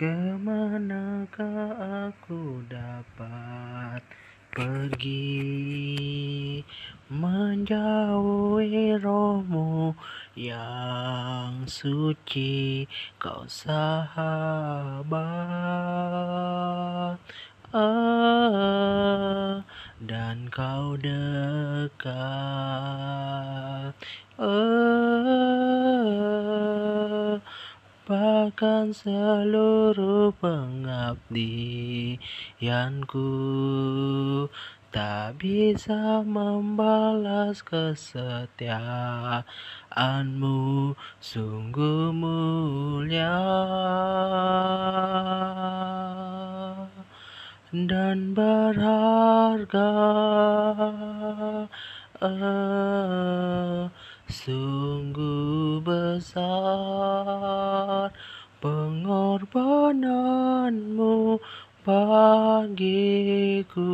Ke manakah aku dapat pergi Menjauhi rohmu yang suci? Kau sahabat ah, Dan kau dekat ah, Bahkan seluruh pengabdianku Tak bisa membalas kesetiaanmu Sungguh mulia. Dan berharga ah, Sungguh besar pengorbananmu bagiku.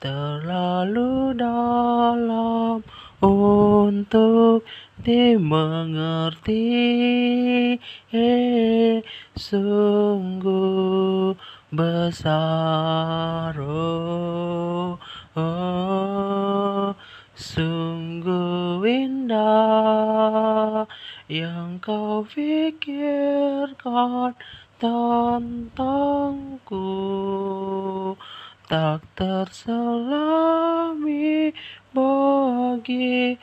Terlalu dalam untuk dimengerti. Eh, Sungguh besar oh, oh, yang kau pikirkan tentangku tak terselami bagiku.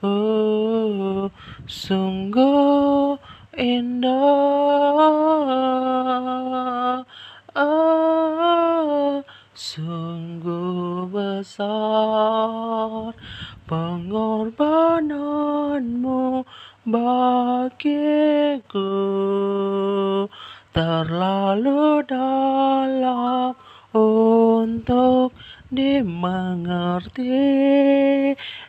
Oh, sungguh indah. Ah, sungguh besar pengorbananmu bagiku terlalu dalam untuk dimengerti.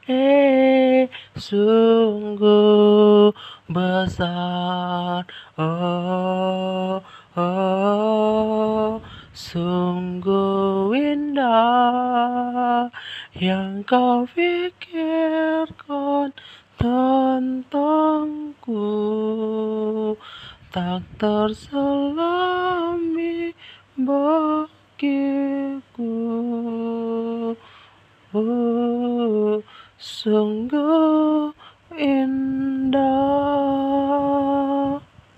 Eh, sungguh besar. Oh, oh sungguh indah yang kau pikirkan tentangku tak terselami bagiku. Oh, sungguh indah.